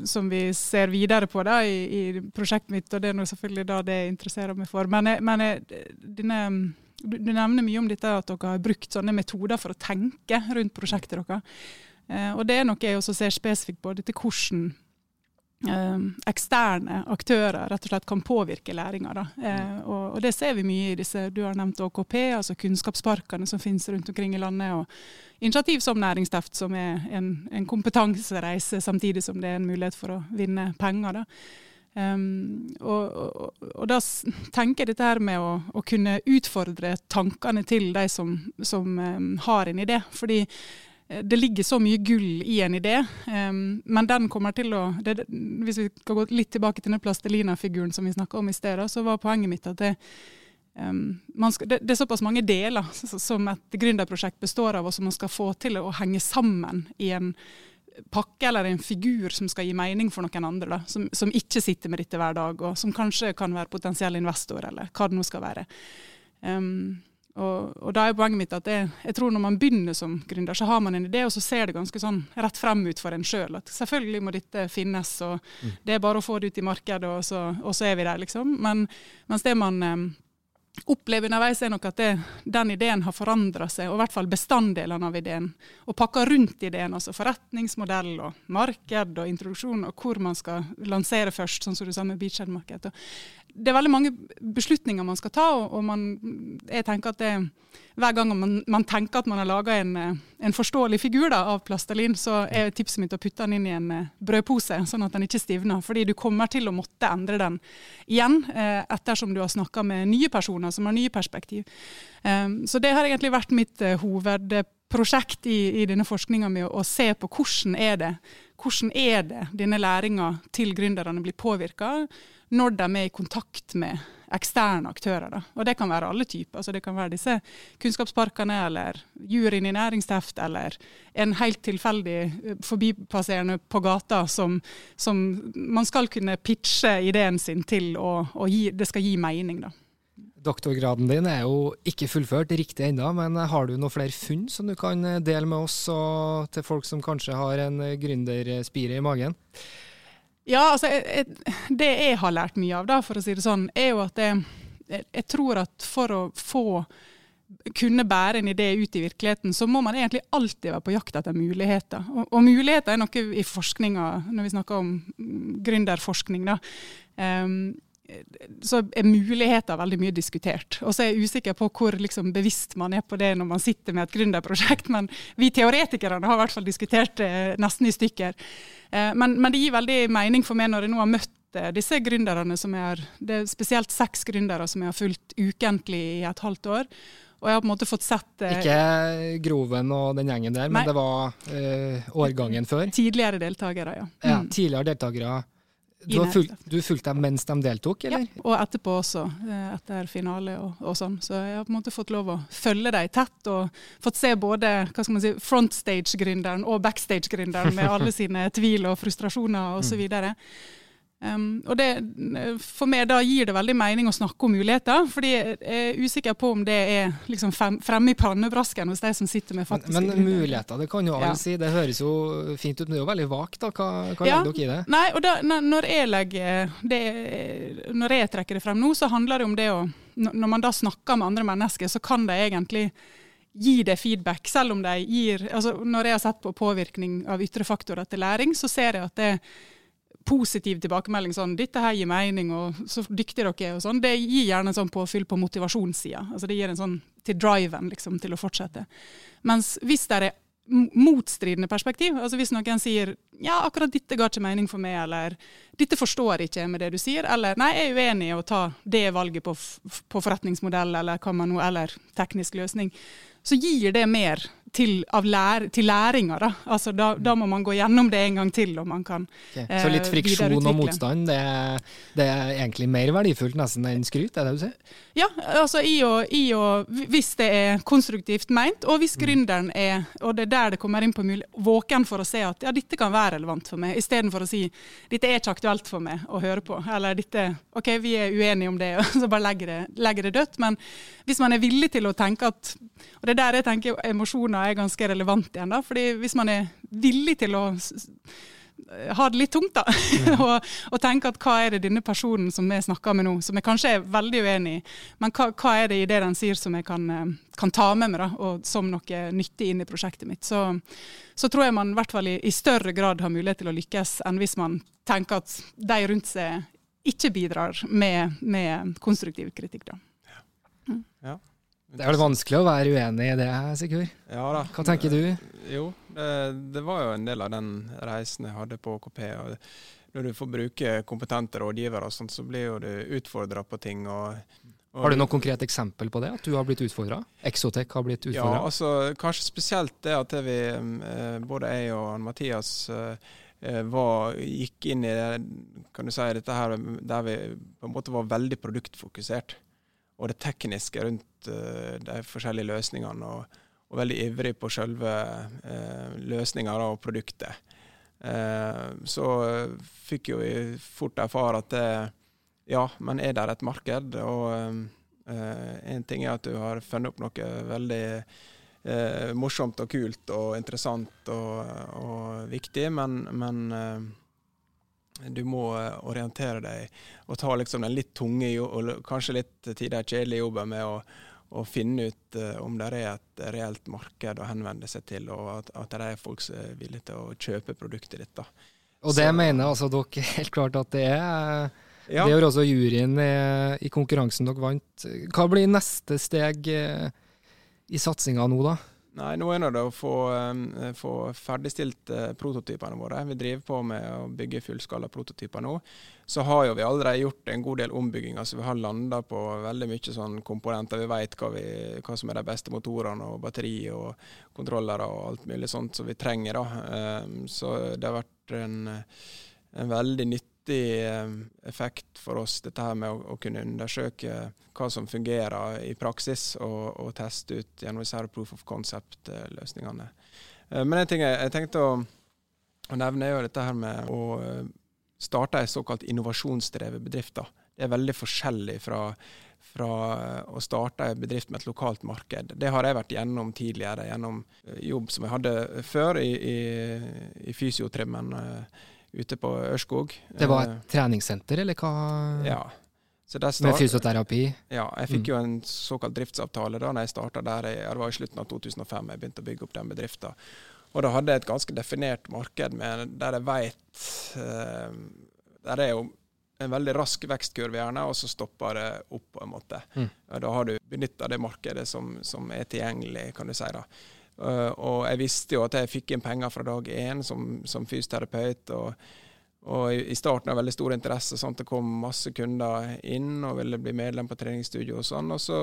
som vi ser videre på da, i, i, prosjektet mitt, og det er nå selvfølgelig da det interesserer meg for. Men, men denne, du, du, nevner mye om dette at dere har brukt sånne metoder for å tenke rundt prosjektet deres. Eh, og det er noe jeg også ser spesifikt på. dette hvordan eksterne aktører rett og slett kan påvirke læringa. Eh, og, og, det ser vi mye i disse du har nevnt OKP, altså kunnskapsparkene som finnes rundt omkring i landet. og Initiativ som Næringsteft, som er en, en, kompetansereise samtidig som det er en mulighet for å vinne penger. Um, og, og, og, da tenker jeg dette her med å, å, kunne utfordre tankene til de som, som um, har en idé. Fordi det ligger så mye gull i en idé, um, men den kommer til å det, Hvis vi skal gå litt tilbake til den plastelina-figuren som vi snakka om i sted, så var poenget mitt at det, um, skal, det, det, er såpass mange deler som et gründerprosjekt består av, og som man skal få til å henge sammen i en pakke eller en figur som skal gi mening for noen andre, da, som, som, ikke sitter med dette hver dag, og som kanskje kan være potensiell investor, eller hva det nå skal være. Um, og, og, da er poenget mitt at jeg, jeg, tror når man begynner som gründer, så har man en idé, og så ser det ganske sånn rett frem ut for en sjøl. At selvfølgelig må dette finnes, og mm. det er bare å få det ut i markedet, og så, og så er vi der, liksom. Men mens det man opplever underveis, er nok at det, den ideen har forandra seg, og i hvert fall bestanddelene av ideen. Og pakka rundt ideen, altså forretningsmodell og marked og introduksjon, og hvor man skal lansere først, sånn som du sa med Beachhead-marked det er veldig mange beslutninger man skal ta, og, man, jeg tenker at det, hver gang man, man tenker at man har laga en, en, forståelig figur da, av plastelin, så er tipset mitt å putte den inn i en eh, brødpose, sånn at den ikke stivner. Fordi du kommer til å måtte endre den igjen, eh, ettersom du har snakka med nye personer som har nye perspektiv. Um, så det har egentlig vært mitt uh, hovedprosjekt i, i denne forskninga med å se på hvordan er det hvordan er det denne læringa til gründerne blir påvirka når de er i kontakt med eksterne aktører. Da. Og det kan være alle typer. Altså det kan være disse kunnskapsparkene, eller juryen i næringsteft, eller en helt tilfeldig eh, forbipasserende på gata som, som man skal kunne pitche ideen sin til, og, og gi, det skal gi mening. da. Doktorgraden din er jo ikke fullført riktig ennå, men har du noen flere funn som du kan dele med oss og til folk som kanskje har en gründerspire i magen? Ja, altså Det jeg har lært mye av, da, for å si det sånn, er jo at jeg, jeg tror at for å få kunne bære en idé ut i virkeligheten, så må man egentlig alltid være på jakt etter muligheter. Og, og muligheter er noe i forskninga, når vi snakker om gründerforskning. da. Um, så er muligheter veldig mye diskutert. Og så er jeg usikker på hvor liksom, bevisst man er på det når man sitter med et gründerprosjekt, men vi teoretikerne har i hvert fall diskutert det nesten i stykker. Eh, men, men, det gir veldig mening for meg når jeg nå har møtt eh, disse gründerne, som er, det er spesielt seks gründere som jeg har fulgt ukentlig i et halvt år. Og jeg har på en måte fått sett eh, Ikke Groven og den gjengen der, men det var eh, årgangen før? Tidligere deltakere, ja. Mm. ja tidligere deltakere du, har fulgt, du fulgte dem mens de deltok, eller? Ja, og etterpå også, eh, etter finale og, og, sånn. Så jeg har på en måte fått lov å følge dem tett, og fått se både hva skal man si, frontstage-gründeren og backstage-gründeren med alle sine tvil og frustrasjoner osv. Mm. Um, og det, For meg da gir det veldig mening å snakke om muligheter, fordi jeg er usikker på om det er liksom fremme i pannebrasken hos de som sitter med faktisk Men, men muligheter, det kan jo alle ja. si. Det høres jo fint ut, men det er jo veldig vagt. da. Hva, hva ja. legger dere i det? Nei, og da, når, jeg legger det, når jeg trekker det frem nå, så handler det om det å Når man da snakker med andre mennesker, så kan de egentlig gi det feedback, selv om de gir altså Når jeg har sett på påvirkning av ytre faktorer til læring, så ser jeg at det positiv tilbakemelding, sånn 'dette her gir mening', og 'så dyktige dere er', og sånn, det gir gjerne en sånn påfyll på motivasjonssida. Altså det gir en sånn til driven liksom, til å fortsette. Mens hvis det er motstridende perspektiv. Altså Hvis noen sier ja, akkurat dette ga ikke mening for meg, eller dette forstår ikke med det du sier, eller nei, jeg er uenig i å ta det valget på, på forretningsmodell eller, hva man, eller teknisk løsning, så gir det mer til, lær, til læringa. Da. Altså, da, da, må man gå gjennom det en gang til. og man kan okay. Så litt eh, friksjon og motstand, det er, det er, egentlig mer verdifullt nesten enn skryt? er det du sier? Ja, altså i og, i og, hvis det er konstruktivt meint, og hvis mm. gründeren er og det er der det kommer inn på mulig, våken for å se at ja, dette kan være relevant for meg, istedenfor å si dette er ikke aktuelt for meg å høre på. Eller dette OK, vi er uenige om det, og så bare legger det, legger det dødt. Men hvis man er villig til å tenke at Og det er der jeg tenker emosjoner er ganske relevant igjen. da, fordi Hvis man er villig til å ha det litt tungt, da. Mm. og, og, tenke at hva er det denne personen som vi snakker med nå, som jeg kanskje er veldig uenig i, men hva, hva, er det i det den sier som jeg kan, eh, kan ta med meg da, og som noe nyttig inn i prosjektet mitt. Så, så tror jeg man i hvert fall i, i, større grad har mulighet til å lykkes enn hvis man tenker at de rundt seg ikke bidrar med, med konstruktiv kritikk. da. Mm. Ja. Det er vel vanskelig å være uenig i det, Sigurd? Ja da. Hva tenker du? Jo, det, det, var jo en del av den reisen jeg hadde på KP. og Når du får bruke kompetente rådgivere, og sånt, så blir jo du utfordra på ting. Og, og har du noe konkret eksempel på det? At du har blitt utfordra? Exotec har blitt utfordra? Ja, altså, kanskje spesielt det at vi, eh, både jeg og Mathias eh, var, gikk inn i det, kan du si, dette her der vi på en måte var veldig produktfokusert og det tekniske rundt uh, de forskjellige løsningene. Og, og, veldig ivrig på selve uh, løsninga og produktet. Uh, så fikk jo vi fort erfare at det, ja, men er det et marked? Og en ting er at du har funnet opp noe veldig morsomt og kult og interessant og, og viktig, men, men du må eh, orientere deg og ta liksom den litt tunge og kanskje litt tider kjedelige jobben med å, å finne ut uh, om det er et reelt marked å henvende seg til, og at, at det er folk som er villige til å kjøpe produktet ditt. da. Og det Så, mener altså dere helt klart at det er? Ja. Det gjør også juryen i, konkurransen dere vant. Hva blir neste steg eh, i satsinga nå, da? Nei, nå er det å få, um, få ferdigstilt uh, prototypene våre. Vi driver på med å bygge fullskala prototyper nå. Så har jo vi allerede gjort en god del ombygging. så Vi har landa på veldig mye sånn komponenter. Vi vet hva, vi, hva, som er de beste motorene og batteri og kontrollere og alt mulig sånt som vi trenger. da. Um, så det har vært en, en veldig nyttig nyttig eh, effekt for oss, dette her med å, å kunne undersøke hva som fungerer i praksis, og, og teste ut gjennom disse proof of concept-løsningene. Eh, men en ting jeg, jeg tenkte å, å, nevne, er jo dette her med å eh, starte ei såkalt innovasjonsdrevet bedrift. Da. Det er veldig forskjellig fra, fra å starte en bedrift med et lokalt marked. Det har jeg vært gjennom tidligere, gjennom jobb som jeg hadde før i, i, i fysiotrimmen ute på Ørskog. Det var et eh, treningssenter, eller hva? Ja. Med fysioterapi? Ja, jeg fikk mm. jo en såkalt driftsavtale da når jeg starta der. det var i slutten av 2005 jeg begynte å bygge opp den bedriften. Og da hadde jeg et ganske definert marked med, der jeg veit uh, Der er jo en veldig rask vekstkurve, gjerne, og så stopper det opp, på en måte. Mm. Da har du benytta det markedet som, som, er tilgjengelig, kan du si. da. Uh, og jeg visste jo at jeg fikk inn penger fra dag én som, som fysioterapeut. Og, og, i starten av veldig stor interesse. Sånn det kom masse kunder inn og ville bli medlem på treningsstudio og sånn. Og så,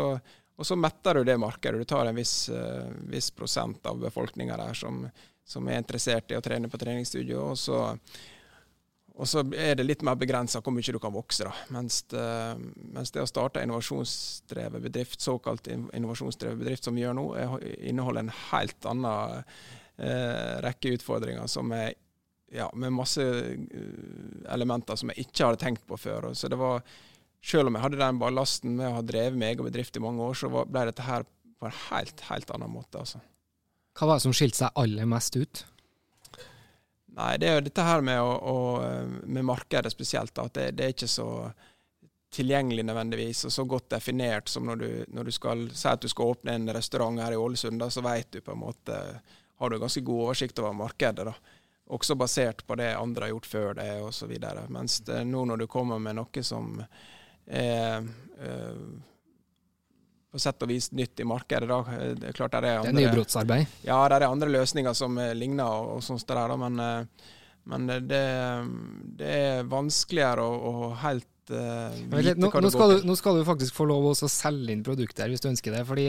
og så metter du det markedet. Du tar en viss, uh, viss prosent av befolkninga der som, som, er interessert i å trene på treningsstudio. og så og så er det litt mer begrensa hvor mye du kan vokse. da. Mens det, mens det å starte innovasjonsdrevet bedrift, såkalt innovasjonsdrevet bedrift som vi gjør nå, er, inneholder en helt annen eh, rekke utfordringer som er ja, med masse eh, elementer som jeg ikke hadde tenkt på før. Så det var, Selv om jeg hadde den ballasten med å ha drevet med egen bedrift i mange år, så ble dette her på en helt, helt annen måte. altså. Hva var det som skilte seg aller mest ut? Nei, det er jo dette her med, å, å, med markedet spesielt. At det, det, er ikke så tilgjengelig nødvendigvis, og så godt definert som når du, når du skal si at du skal åpne en restaurant her i Ålesund, da, så vet du på en måte Har du ganske god oversikt over markedet. da. også basert på det andre har gjort før det, osv. Mens det, nå når du kommer med noe som er eh, på sett og vis nytt i markedet. Da. Det er klart det er andre, det er nybrottsarbeid? Ja, det er andre løsninger som ligner. og, og sånt der, da, men, eh, men det, det, er vanskeligere å, å helt uh, vite nå, hva nå, skal til. nå skal du faktisk få lov å selge inn produkter hvis du ønsker det. fordi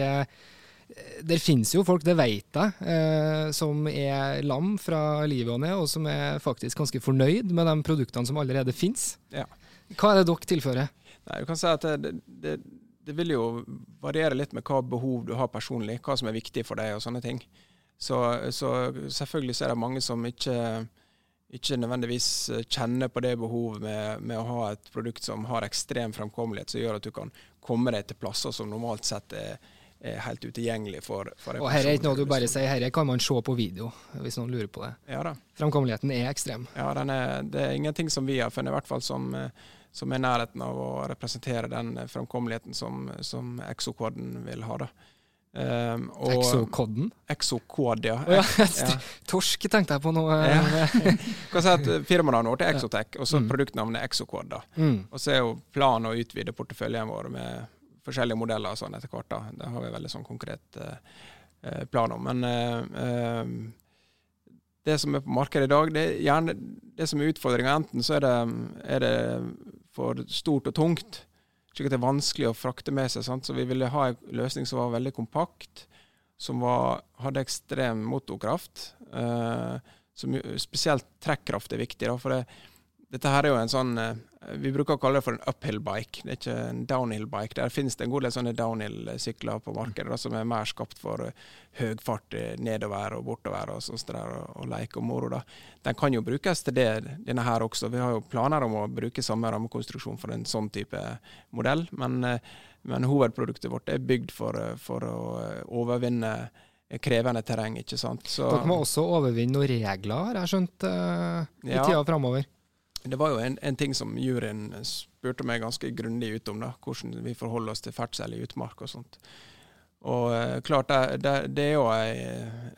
det finnes jo folk, det vet jeg, eh, som er lam fra livet og ned, og som er faktisk ganske fornøyd med de produktene som allerede finnes. Ja. Hva er det dere tilfører? Nei, du kan si at det, det, det, vil jo variere litt med hva behov du har personlig, hva som er viktig for deg og sånne ting. Så, så selvfølgelig så er det mange som ikke, ikke nødvendigvis kjenner på det behovet med, med, å ha et produkt som har ekstrem fremkommelighet, som gjør at du kan komme deg til plasser som normalt sett er er helt utilgjengelig for, for Og her er ikke noe du bare sier, her kan man se på video, hvis noen lurer på det. Ja da. Framkommeligheten er ekstrem. Ja, er, det er ingenting som vi har funnet, i hvert fall som, som er nærheten av å representere den framkommeligheten som, som Exokoden vil ha. da. Um, Exokoden? Exokod, ja. Oh, ja. ja. Torsk tenkte jeg på nå. Ja. kan si at vårt er Exotech, og så mm. produktnavnet Exocod. Mm. Og så er jo planen å utvide porteføljen vår med forskjellige modeller sånn etter hvert. da. Det har vi veldig sånn konkret eh, eh plan om. Men uh, eh, det som er på markedet i dag, det er gjerne det som er utfordringa. Enten så er det, er det, for stort og tungt, slik at det er vanskelig å frakte med seg. Sant? Så vi ville ha en løsning som var veldig kompakt, som var, hadde ekstrem motorkraft. Eh, som spesielt trekkraft er viktig. Da, for det, dette her er jo en sånn eh, Vi bruker å kalle det for en uphill bike, det er ikke en downhill bike. Der finnes det en god del sånne downhill-sykler på markedet som er mer skapt for uh, høy fart eh, nedover og bortover og sånt der, og, leke og moro. da. Den kan jo brukes til det, denne her også. Vi har jo planer om å bruke samme rammekonstruksjon for en sånn type modell, men, men hovedproduktet vårt er bygd for, for å overvinne krevende terreng. ikke sant? Så, Dere må også overvinne noen regler, har jeg skjønt, i ja, tida framover? Det var jo en, en, ting som juryen spurte meg ganske grundig ut om, da, hvordan vi forholder oss til ferdsel i utmark og sånt. Og eh, klart, det, det, det, er jo ei,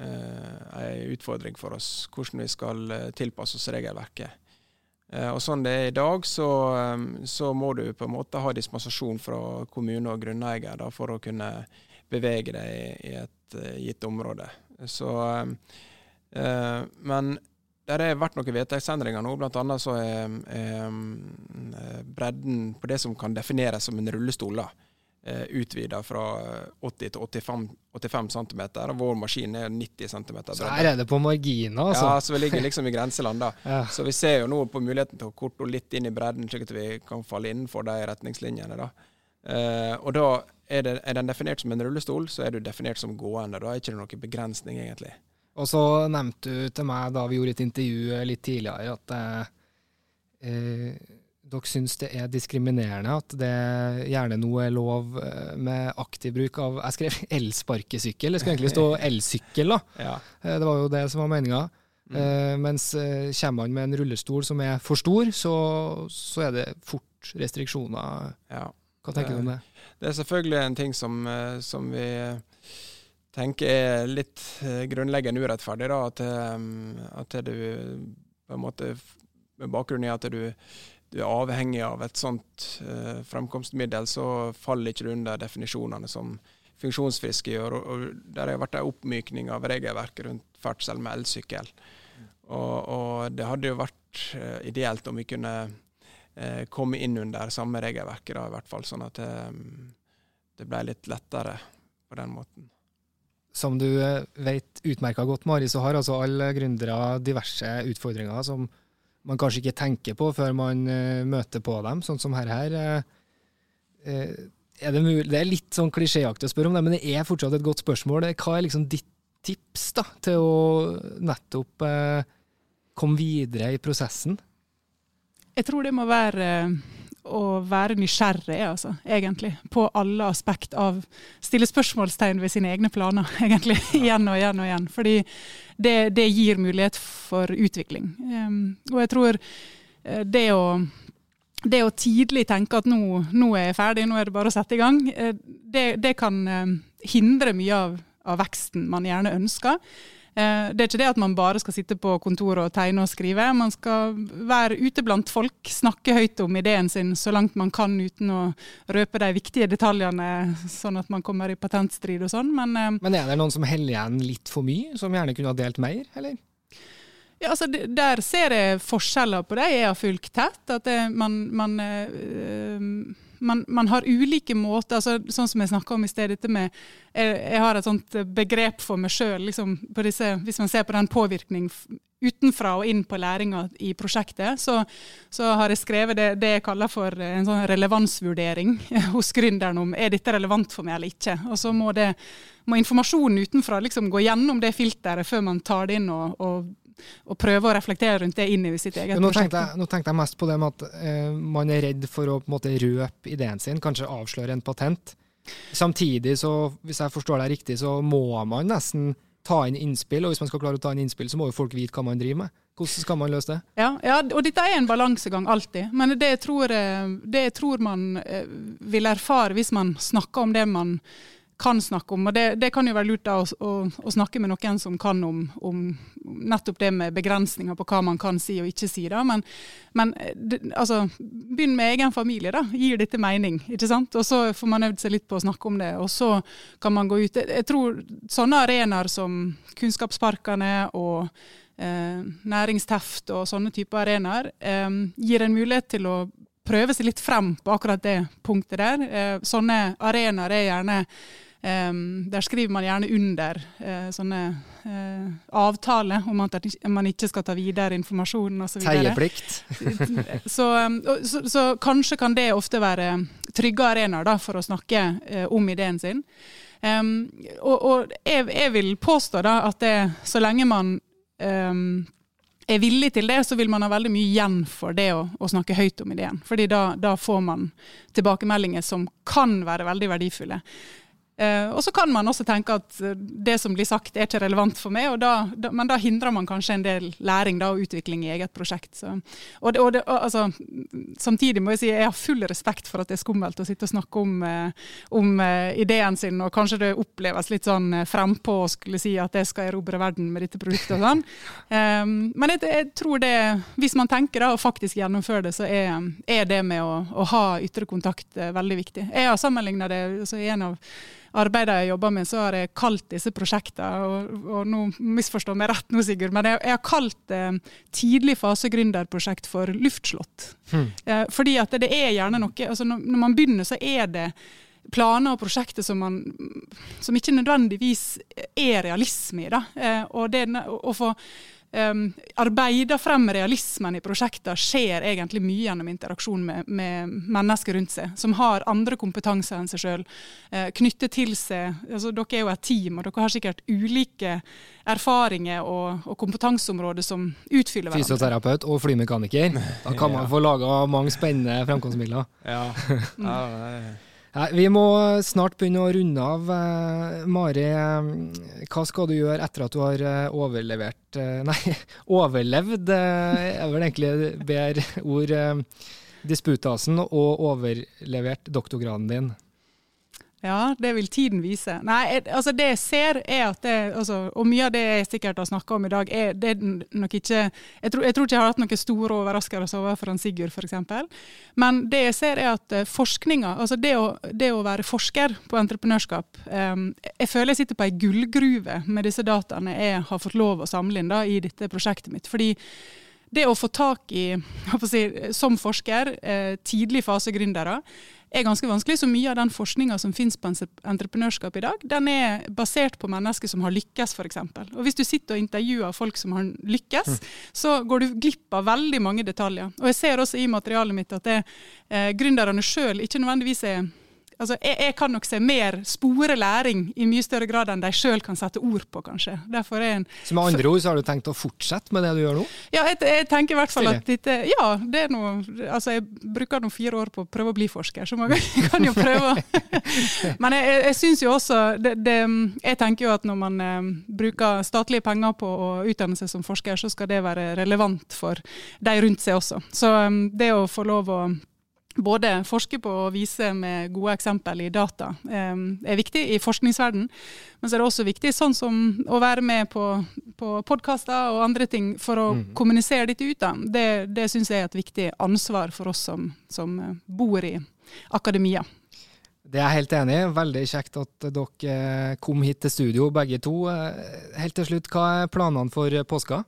eh, utfordring for oss, hvordan vi skal eh, tilpasse oss regelverket. Og Sånn det er i dag, så, så, må du på en måte ha dispensasjon fra kommune og grunneier da, for å kunne bevege deg i, et uh, gitt område. Så, men det har vært noen vedtektsendringer nå. Annet så er, er, bredden på det som kan defineres som en rullestol, da, eh, utvida fra 80 til 85, 85 cm. Og vår maskin er 90 cm bredde. Så her er det på marginer, altså? Ja, så vi ligger liksom i grenseland. da. ja. Så vi ser jo nå på muligheten til å korte litt inn i bredden, slik at vi kan falle innenfor de retningslinjene. da. Uh, og da er, det, er, den definert som en rullestol, så er du definert som gående. Da er det ikke noen begrensning, egentlig. Og så nevnte du til meg da vi gjorde et intervju litt tidligere, at eh, eh, dere syns det er diskriminerende at det gjerne nå er lov eh, med aktiv bruk av Jeg skrev elsparkesykkel, det skulle egentlig stå elsykkel, da. Ja. Eh, det var jo det som var meninga. Mm. Eh, mens eh, kommer man med en rullestol som er for stor, så, så er det fort restriksjoner. Ja. Hva tenker du om det? Det er selvfølgelig en ting som, som vi tenker er litt uh, grunnleggende urettferdig. Da, at, um, at, du på en måte Med bakgrunn i at du, du er avhengig av et sånt uh, fremkomstmiddel, så faller ikke du under definisjonene som funksjonsfriske gjør. Og, og Der har vært en oppmykning av regelverket rundt ferdsel med elsykkel. Og, og, det hadde jo vært uh, ideelt om vi kunne komme inn under samme regelverket, da, i hvert fall, sånn at det, det ble litt lettere på den måten som du eh, vet utmerka godt, Mari, så har altså alle gründere diverse utfordringer som man kanskje ikke tenker på før man uh, møter på dem, sånn som her. her uh, er det, det, er litt sånn klisjéaktig å spørre om det, men det er fortsatt et godt spørsmål. Hva er liksom ditt tips da, til å nettopp komme videre i prosessen? Jeg tror det må være å være nysgjerrig, altså, egentlig. På alle aspekt av Stille spørsmålstegn ved sine egne planer, egentlig. igjen og igjen og igjen. Fordi det, det gir mulighet for utvikling. Um, og jeg tror eh, det å det å tidlig tenke at nå, nå, er jeg ferdig, nå er det bare å sette i gang, eh, det, det kan eh, hindre mye av, av, veksten man gjerne ønsker. Eh, det er ikke det at man bare skal sitte på kontoret og tegne og skrive. Man skal være ute blant folk, snakke høyt om ideen sin så langt man kan uten å røpe de viktige detaljene, sånn at man kommer i patentstrid og sånn. Men, eh, Men er det noen som heller igjen litt for mye, som gjerne kunne ha delt mer, eller? Ja, altså, Der ser jeg forskjeller på det jeg har fulgt tett. At det, man, man øh, man, man, har ulike måter, altså, sånn som jeg snakka om i sted. dette med, jeg, jeg, har et sånt begrep for meg sjøl. Liksom, hvis man ser på den påvirkning utenfra og inn på læringa i prosjektet, så, så, har jeg skrevet det, det, jeg kaller for en sånn relevansvurdering hos gründeren om er dette relevant for meg eller ikke. Og så må, det, må informasjonen utenfra liksom gå gjennom det filteret før man tar det inn og, og og prøve å reflektere rundt det inn i sitt eget nå. Tenkte jeg, nå tenkte jeg mest på det med at eh, man er redd for å på en måte røpe ideen sin, kanskje avsløre en patent. Samtidig, så, hvis jeg forstår deg riktig, så må man nesten ta inn innspill, og hvis man skal klare å ta inn innspill, så må jo folk vite hva man driver med. Hvordan skal man løse det? Ja, ja og dette er en balansegang alltid. Men det jeg tror, det jeg tror man eh, vil erfare hvis man snakker om det man kan snakke om. Og det, det kan jo være lurt da å, å, å, snakke med noen som kan om, om, nettopp det med begrensninger på hva man kan si og ikke si. da, Men, men det, altså, begynn med egen familie. da, Gir dette mening? ikke sant? Og så får man øvd seg litt på å snakke om det, og så kan man gå ut. Jeg tror sånne arenaer som Kunnskapsparkene og eh, næringsteft og sånne typer arenaer eh, gir en mulighet til å prøve seg litt frem på akkurat det punktet der. Eh, sånne arenaer er gjerne Um, der skriver man gjerne under uh, sånne uh, avtaler om at man ikke skal ta videre informasjon osv. Teieplikt. så, um, så, så, kanskje kan det ofte være trygge arenaer for å snakke uh, om ideen sin. Um, og, og jeg, jeg, vil påstå da at det, så lenge man er villig til det, så vil man ha veldig mye igjen for det å, å snakke høyt om ideen. Fordi da, da, får man tilbakemeldinger som kan være veldig verdifulle. Uh, og så kan man også tenke at eh, det som blir sagt er ikke relevant for meg, da, da, men da hindrer man kanskje en del læring da, og utvikling i eget prosjekt. Så, og det, og det, altså, samtidig må jeg si jeg har full respekt for at det er skummelt å sitte og snakke om, uh, om ideen sin, og kanskje det oppleves litt sånn frempå å skulle si at jeg skal erobre verden med dette produktet og sånn. Um, men jeg, jeg, tror det, hvis man tenker da, og faktisk gjennomfører det, så er, er det med å, å ha ytre kontakt veldig viktig. Jeg har sammenligna det altså, i en av arbeidet jeg jobber med, så har jeg kalt disse prosjektene og, og nå misforstår meg rett nå, Sigurd, men jeg, jeg har kalt eh, tidlig fase gründerprosjekt for luftslott. Hmm. Eh, fordi at det, det, er gjerne noe altså når, når man begynner, så er det planer og prosjekter som, man, som ikke nødvendigvis er realisme i. Da. Eh, og det, å få um, arbeider frem realismen i prosjekter, skjer egentlig mye gjennom interaksjon med, med, mennesker rundt seg, som har andre kompetanser enn seg sjøl. Uh, knyttet til seg altså Dere er jo et team, og dere har sikkert ulike erfaringer og, og kompetanseområder som utfyller hverandre. Fysioterapeut og flymekaniker. Da kan man få laga mange spennende fremkomstmidler. Ja. ja, Vi må snart begynne å runde av. Eh, Mari, eh, hva skal du gjøre etter at du har eh, overlevert Nei, overlevd er vel egentlig bedre ord. Disputasen og overlevert doktorgraden din? Ja, det vil tiden vise. Nei, altså Det jeg ser, er at det altså, Og mye av det jeg sikkert har snakka om i dag, er, det er nok ikke jeg tror, jeg tror, ikke jeg har hatt noen store overraskelser overfor Sigurd, f.eks. Men det jeg ser, er at eh, forskninga, altså det å, det å, være forsker på entreprenørskap um, Jeg føler jeg sitter på ei gullgruve med disse dataene jeg har fått lov å samle inn da, i dette prosjektet mitt. fordi det å få tak i, si, som forsker, eh, tidlig fase gründere, er ganske vanskelig. Så mye av den forskninga som finnes på entreprenørskap i dag, den er basert på mennesker som har lykkes, f.eks. Og hvis du sitter og intervjuer folk som har lykkes, mm. så går du glipp av veldig mange detaljer. Og jeg ser også i materialet mitt at det, eh, gründerne sjøl ikke nødvendigvis er Altså, jeg, jeg, kan nok se mer spore læring i mye større grad enn de sjøl kan sette ord på, kanskje. En, så med andre ord så har du tenkt å fortsette med det du gjør nå? Ja, jeg, jeg tenker i hvert fall at dette Ja, det er noe Altså, jeg bruker nå fire år på å prøve å bli forsker, så man kan jo prøve. Men jeg, jeg syns jo også det, det, Jeg tenker jo at når man eh, bruker statlige penger på å utdanne seg som forsker, så skal det være relevant for de rundt seg også. Så um, det å få lov å både forske på og vise med gode eksempel i data eh, er viktig i forskningsverden. Men så er det også viktig sånn som å være med på, på podkaster og andre ting for å mm. kommunisere dette ut. Da. Det, det syns jeg er et viktig ansvar for oss som, som eh, bor i akademia. Det er jeg helt enig i. Veldig kjekt at dere eh, kom hit til studio, begge to. Helt til slutt, hva er planene for påska?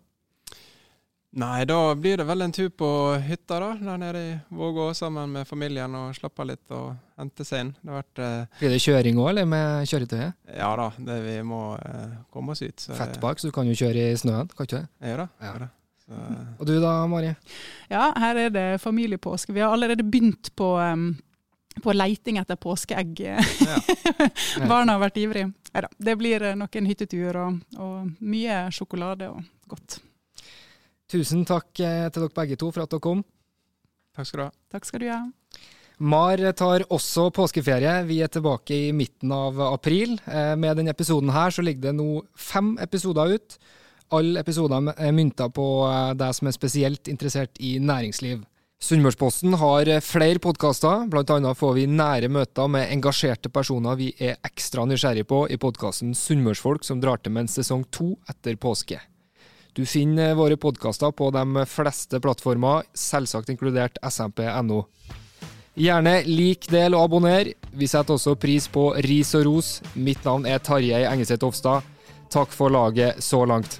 Nei, da blir det vel en tur på hytta da, der nede i Vågå sammen med familien og slappe av litt og hente seg inn. Det har vært, eh, Blir det kjøring òg, eller med kjøretøyet? Ja da, det, vi må eh, komme oss ut. Så Fettbak, så du kan jo kjøre i snøen, kan ikke det? Ja da. Ja. da. Så. Og du da, Mari? Ja, her er det familiepåske. Vi har allerede begynt på, um, på leiting etter påskeegg. Ja. Barna har vært ivrige. Ja, det blir noen nok en hyttetur og, og mye sjokolade og godt. Tusen takk eh, til dere begge to for at dere kom. Takk skal du ha. Takk skal du ha. Mar tar også påskeferie. Vi er tilbake i midten av april. Eh, med denne episoden her så ligger det nå fem episoder ut. Alle episoder er mynta på eh, deg som er spesielt interessert i næringsliv. Sunnmørsposten har flere podkaster, bl.a. får vi nære møter med engasjerte personer vi er ekstra nysgjerrige på i podkasten Sunnmørsfolk, som drar til med en sesong to etter påske. Du finner våre podkaster på de fleste plattformer, selvsagt inkludert smp.no. Gjerne lik, del og abonner. Vi setter også pris på ris og ros. Mitt navn er Tarjei Engeseth Ofstad. Takk for laget så langt.